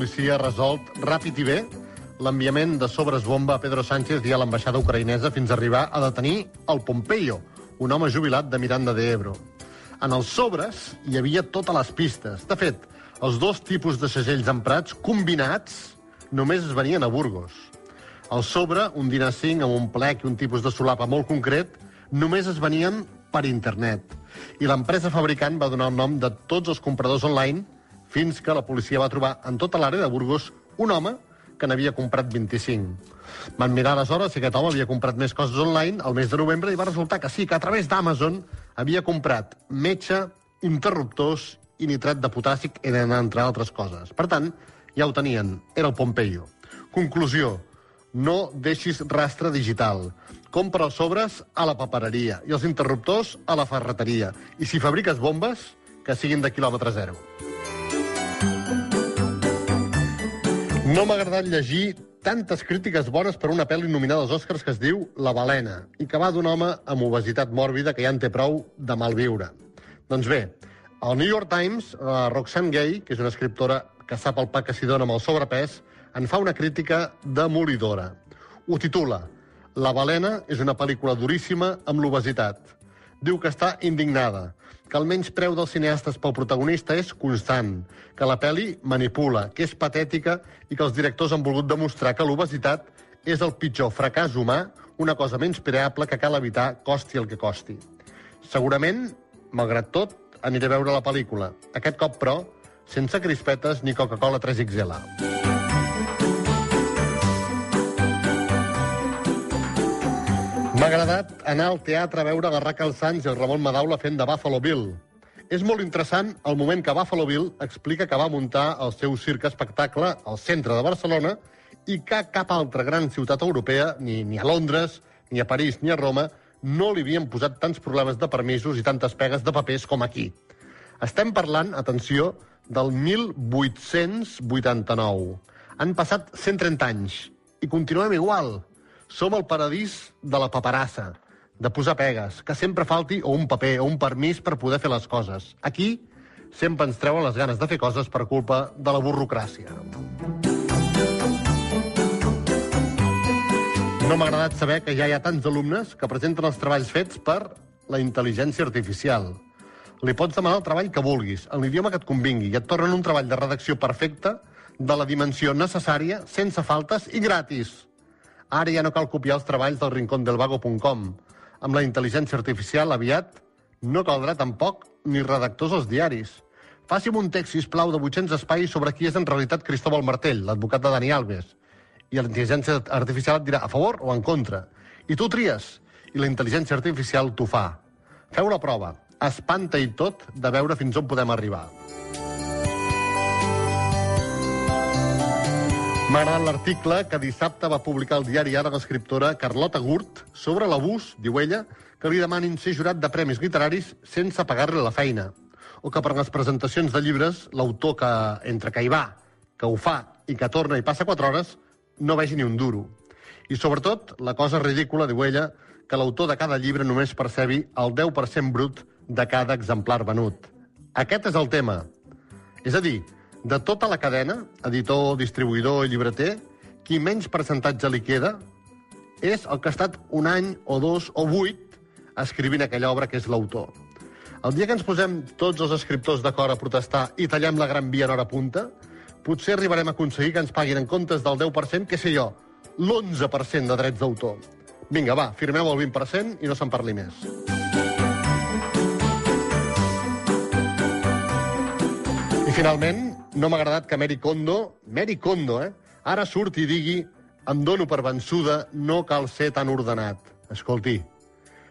policia ha resolt ràpid i bé l'enviament de sobres bomba a Pedro Sánchez i a l'ambaixada ucraïnesa fins a arribar a detenir el Pompeyo, un home jubilat de Miranda de Ebro. En els sobres hi havia totes les pistes. De fet, els dos tipus de segells emprats, combinats, només es venien a Burgos. El sobre, un dinar 5 amb un plec i un tipus de solapa molt concret, només es venien per internet. I l'empresa fabricant va donar el nom de tots els compradors online fins que la policia va trobar en tota l'àrea de Burgos un home que n'havia comprat 25. Van mirar aleshores si aquest home havia comprat més coses online el mes de novembre i va resultar que sí, que a través d'Amazon havia comprat metge, interruptors i nitrat de potàssic, entre altres coses. Per tant, ja ho tenien, era el Pompeyo. Conclusió, no deixis rastre digital. Compra els sobres a la papereria i els interruptors a la ferreteria. I si fabriques bombes, que siguin de quilòmetre zero. No m'ha agradat llegir tantes crítiques bones per una pel·li nominada als Oscars que es diu La balena i que va d'un home amb obesitat mòrbida que ja en té prou de malviure. Doncs bé, al New York Times, la Roxane Gay, que és una escriptora que sap el pa que s'hi dona amb el sobrepès, en fa una crítica demolidora. Ho titula La balena és una pel·lícula duríssima amb l'obesitat. Diu que està indignada, que el menys preu dels cineastes pel protagonista és constant, que la pel·li manipula, que és patètica i que els directors han volgut demostrar que l'obesitat és el pitjor fracàs humà, una cosa menys preable que cal evitar costi el que costi. Segurament, malgrat tot, aniré a veure la pel·lícula. Aquest cop, però, sense crispetes ni Coca-Cola 3XL. Agradat anar al teatre a veure la Raquel Sanz i el Ramon Madaula fent de Buffalo Bill. És molt interessant el moment que Buffalo Bill explica que va muntar el seu circ espectacle al centre de Barcelona i que cap altra gran ciutat europea, ni, ni a Londres, ni a París, ni a Roma, no li havien posat tants problemes de permisos i tantes pegues de papers com aquí. Estem parlant, atenció, del 1889. Han passat 130 anys i continuem igual. Som el paradís de la paperassa, de posar pegues, que sempre falti o un paper o un permís per poder fer les coses. Aquí sempre ens treuen les ganes de fer coses per culpa de la burocràcia. No m'ha agradat saber que ja hi ha tants alumnes que presenten els treballs fets per la intel·ligència artificial. Li pots demanar el treball que vulguis, en l'idioma que et convingui, i et tornen un treball de redacció perfecte de la dimensió necessària, sense faltes i gratis. Ara ja no cal copiar els treballs del rincondelvago.com. Amb la intel·ligència artificial, aviat, no caldrà tampoc ni redactors als diaris. Faci'm un text, sisplau, de 800 espais sobre qui és en realitat Cristóbal Martell, l'advocat de Dani Alves. I la intel·ligència artificial et dirà a favor o en contra. I tu tries. I la intel·ligència artificial t'ho fa. Feu la prova. Espanta i tot de veure fins on podem arribar. M'ha l'article que dissabte va publicar el diari Ara l'escriptora Carlota Gurt sobre l'abús, diu ella, que li demanin ser jurat de premis literaris sense pagar-li la feina. O que per les presentacions de llibres l'autor que, entre que hi va, que ho fa i que torna i passa quatre hores, no vegi ni un duro. I sobretot, la cosa ridícula, diu ella, que l'autor de cada llibre només percebi el 10% brut de cada exemplar venut. Aquest és el tema. És a dir, de tota la cadena, editor, distribuïdor i llibreter, qui menys percentatge li queda és el que ha estat un any o dos o vuit escrivint aquella obra que és l'autor. El dia que ens posem tots els escriptors d'acord a protestar i tallem la gran via en hora punta, potser arribarem a aconseguir que ens paguin en comptes del 10%, que sé jo, l'11% de drets d'autor. Vinga, va, firmeu el 20% i no se'n parli més. I finalment, no m'ha agradat que Mary Kondo, Mary Kondo, eh, ara surti i digui em dono per vençuda, no cal ser tan ordenat. Escolti,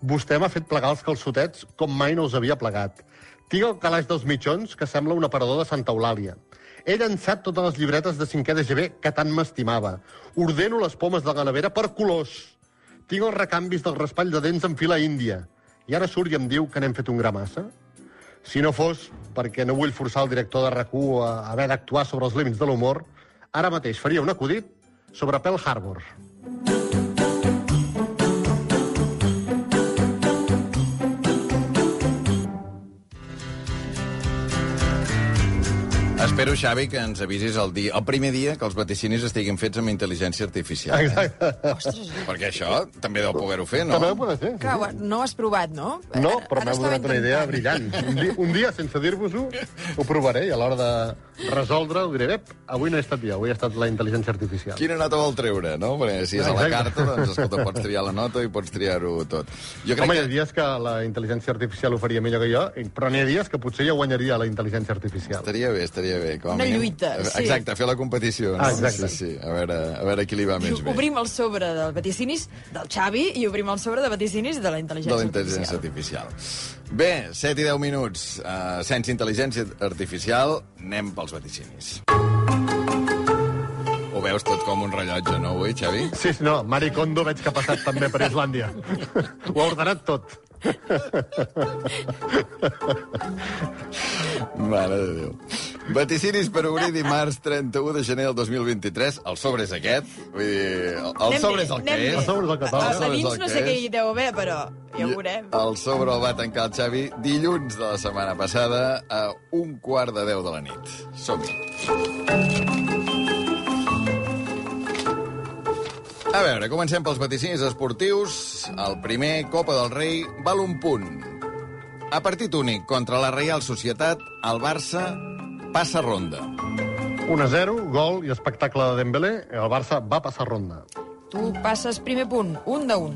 vostè m'ha fet plegar els calçotets com mai no els havia plegat. Tinc el calaix dels mitjons que sembla un aparador de Santa Eulàlia. He llançat totes les llibretes de 5è de GB que tant m'estimava. Ordeno les pomes de la nevera per colors. Tinc els recanvis del raspall de dents en fila índia. I ara surt i em diu que n'hem fet un gra massa? Si no fos perquè no vull forçar el director de rac a haver d'actuar sobre els límits de l'humor, ara mateix faria un acudit sobre Pearl Harbor. Espero, Xavi, que ens avisis el, dia, el primer dia que els vaticinis estiguin fets amb intel·ligència artificial. Eh? Exacte. Ostres, Perquè això també deu poder-ho fer, no? També ho poder fer. clar, ho- no ho has provat, no? No, però m'heu estava donat una idea brillant. Un dia, un dia sense dir-vos-ho, ho provaré i a l'hora de resoldre ho diré, ep, avui no he estat jo, avui ha estat la intel·ligència artificial. Quina nota vol treure, no? Perquè si és a la carta, doncs, escolta, pots triar la nota i pots triar-ho tot. Jo crec Home, hi ha que... dies que la intel·ligència artificial ho faria millor que jo, però n'hi ha dies que potser jo guanyaria la intel·ligència artificial. Estaria bé, estaria bé. Com a Una mínim. lluita, sí. Exacte, fer la competició. No? Ah, exacte. Sí, sí, a veure, a veure qui li va Diu, més bé. obrim el sobre del vaticinis del Xavi i obrim el sobre de vaticinis de la de intel·ligència la intel·ligència artificial. artificial. Bé, 7 i 10 minuts. Uh, sense intel·ligència artificial, anem pels vaticinis. Ho veus tot com un rellotge, no, avui, Xavi? Sí, sí, no, Mari Kondo veig que ha passat també per Islàndia. ho ha ordenat tot. Mare de Déu. Vaticinis per obrir dimarts 31 de gener del 2023. El sobre és aquest. Vull dir, el, sobre és el que és. El sobre és el que toca. A, El sobre a és dins el no sé què és. hi deu haver, però ja ho veurem. El sobre el va tancar el Xavi dilluns de la setmana passada a un quart de deu de la nit. Som-hi. A veure, comencem pels vaticinis esportius. El primer, Copa del Rei, val un punt. A partit únic contra la Reial Societat, el Barça passa ronda. 1-0, gol i espectacle de Dembélé. El Barça va passar ronda. Tu passes primer punt, un de un.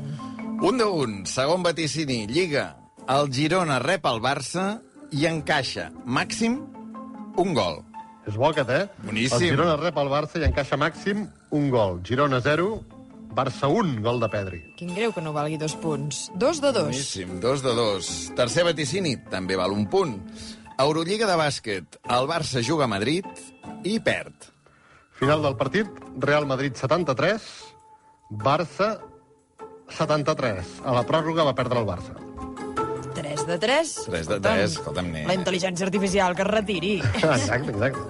Un de un, segon vaticini, Lliga. El Girona rep el Barça i encaixa, màxim, un gol. És bo aquest, eh? Boníssim. El Girona rep el Barça i encaixa màxim un gol. Girona 0, Barça 1, gol de Pedri. Quin greu que no valgui dos punts. Dos de dos. Boníssim, dos de dos. Tercer vaticini, també val un punt. Eurolliga de bàsquet, el Barça juga a Madrid i perd. Final del partit, Real Madrid 73, Barça 73. A la pròrroga va perdre el Barça. 3 de 3. 3 de 3, escolta'm, nen. La intel·ligència artificial que es retiri. Exacte, exacte.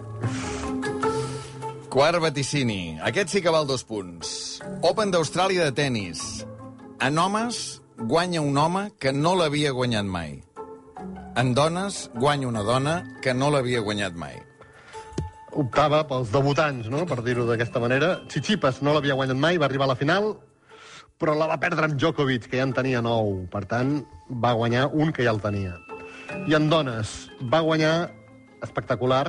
Quart vaticini. Aquest sí que val dos punts. Open d'Austràlia de tennis. En homes, guanya un home que no l'havia guanyat mai. En dones, guanya una dona que no l'havia guanyat mai. Optava pels debutants, no?, per dir-ho d'aquesta manera. Tsitsipas no l'havia guanyat mai, va arribar a la final, però la va perdre amb Djokovic, que ja en tenia nou. Per tant, va guanyar un que ja el tenia. I en dones, va guanyar, espectacular,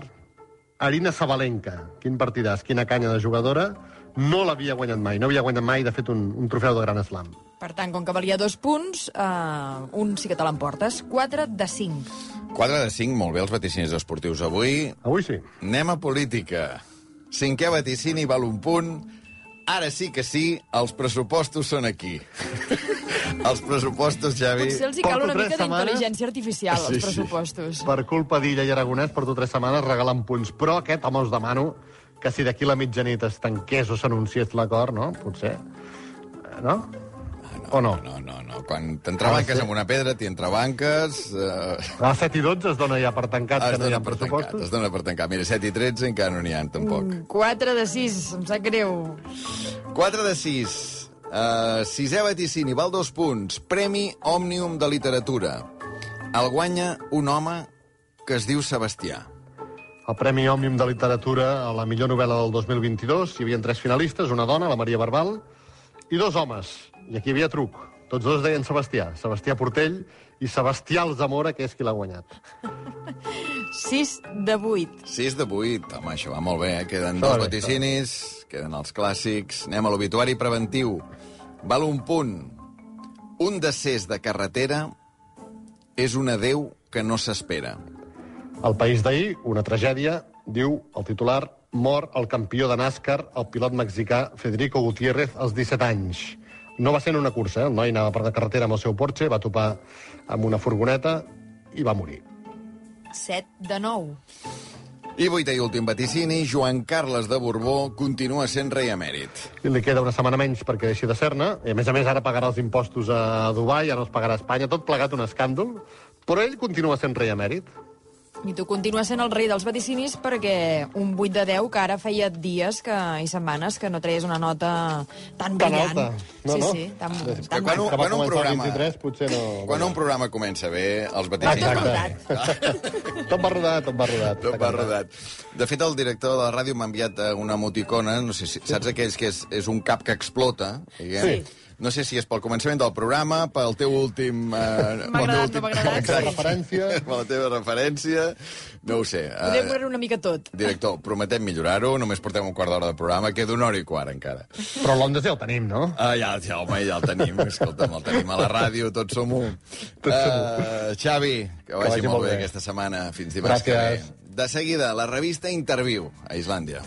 Arina Sabalenka. Quin partidàs, quina canya de jugadora. No l'havia guanyat mai, no havia guanyat mai, de fet, un, un trofeu de Gran Slam. Per tant, com que valia dos punts, eh, un sí que te l'emportes. 4 de 5. 4 de 5, molt bé els vaticinis esportius avui. Avui sí. Anem a política. Cinquè vaticini val un punt. Ara sí que sí, els pressupostos són aquí. els pressupostos, Xavi... Potser els hi cal Porto una mica d'intel·ligència artificial, Sí, els sí. pressupostos. Per culpa d'Illa i Aragonès, porto tres setmanes regalant punts. Però aquest, home, us demano que si d'aquí la mitjanit es tanqués o s'anunciés l'acord, no? Potser. Eh, No? O no? No, no, no. Quan t'entrebanques Ah, amb una pedra, t'hi entrebanques... Eh, A les 7 i 12 es dona ja per tancat es que no hi ha per tancat, pressupostos. es dona per tancat. Mira, 7 i 13 encara no n'hi ha, tampoc. 4 de 6, em sap greu. 4 de 6. Uh, sisè vaticini, val dos punts. Premi Òmnium de Literatura. El guanya un home que es diu Sebastià. El Premi Òmnium de Literatura a la millor novel·la del 2022. Hi havia tres finalistes, una dona, la Maria Barbal, i dos homes. I aquí hi havia truc. Tots dos deien Sebastià. Sebastià Portell i Sebastià Alzamora, que és qui l'ha guanyat. 6 de 8. 6 de 8. Home, això va molt bé, eh? Queden dos vaticinis, queden els clàssics. Anem a l'obituari preventiu. Val un punt. Un decés de carretera és un adeu que no s'espera. El país d'ahir, una tragèdia, diu el titular, mor el campió de NASCAR, el pilot mexicà Federico Gutiérrez, als 17 anys. No va ser en una cursa, eh? el noi anava per la carretera amb el seu Porsche, va topar amb una furgoneta i va morir. 7 de 9. I vuitè i últim vaticini, Joan Carles de Borbó continua sent rei emèrit. I li queda una setmana menys perquè deixi de ser-ne, i a més a més ara pagarà els impostos a Dubai, no els pagarà a Espanya, tot plegat un escàndol, però ell continua sent rei emèrit. I tu continues sent el rei dels vaticinis perquè un 8 de 10 que ara feia dies que, i setmanes que no treies una nota tan Tan brillant. alta. No, sí, no. sí, tan, És tan que quan quan un programa- 23, potser no... Quan un programa comença bé, els vaticinis... Exacte. tot va rodat, tot va rodat. Tot va rodat. De fet, el director de la ràdio m'ha enviat eh, una emoticona, no sé si saps aquells que és, és un cap que explota, diguem? Sí. No sé si és pel començament del programa, pel teu últim... Eh, M'ha agradat, últim- m'ha agradat. La referència. Per la teva referència. No ho sé. Podem Eh, veure una mica tot. director, prometem millorar-ho, només portem un quart d'hora de programa, queda una hora i quart encara. Però l'Ondes ja el tenim, no? Ah, ja, ja, home, ja el tenim. Escolta'm, el tenim a la ràdio, tots som un. Tots som u. Uh, Xavi, que vagi, molt bé, aquesta setmana. Fins dimarts que Gràcies. ve. De seguida, la revista Interviu, a Islàndia.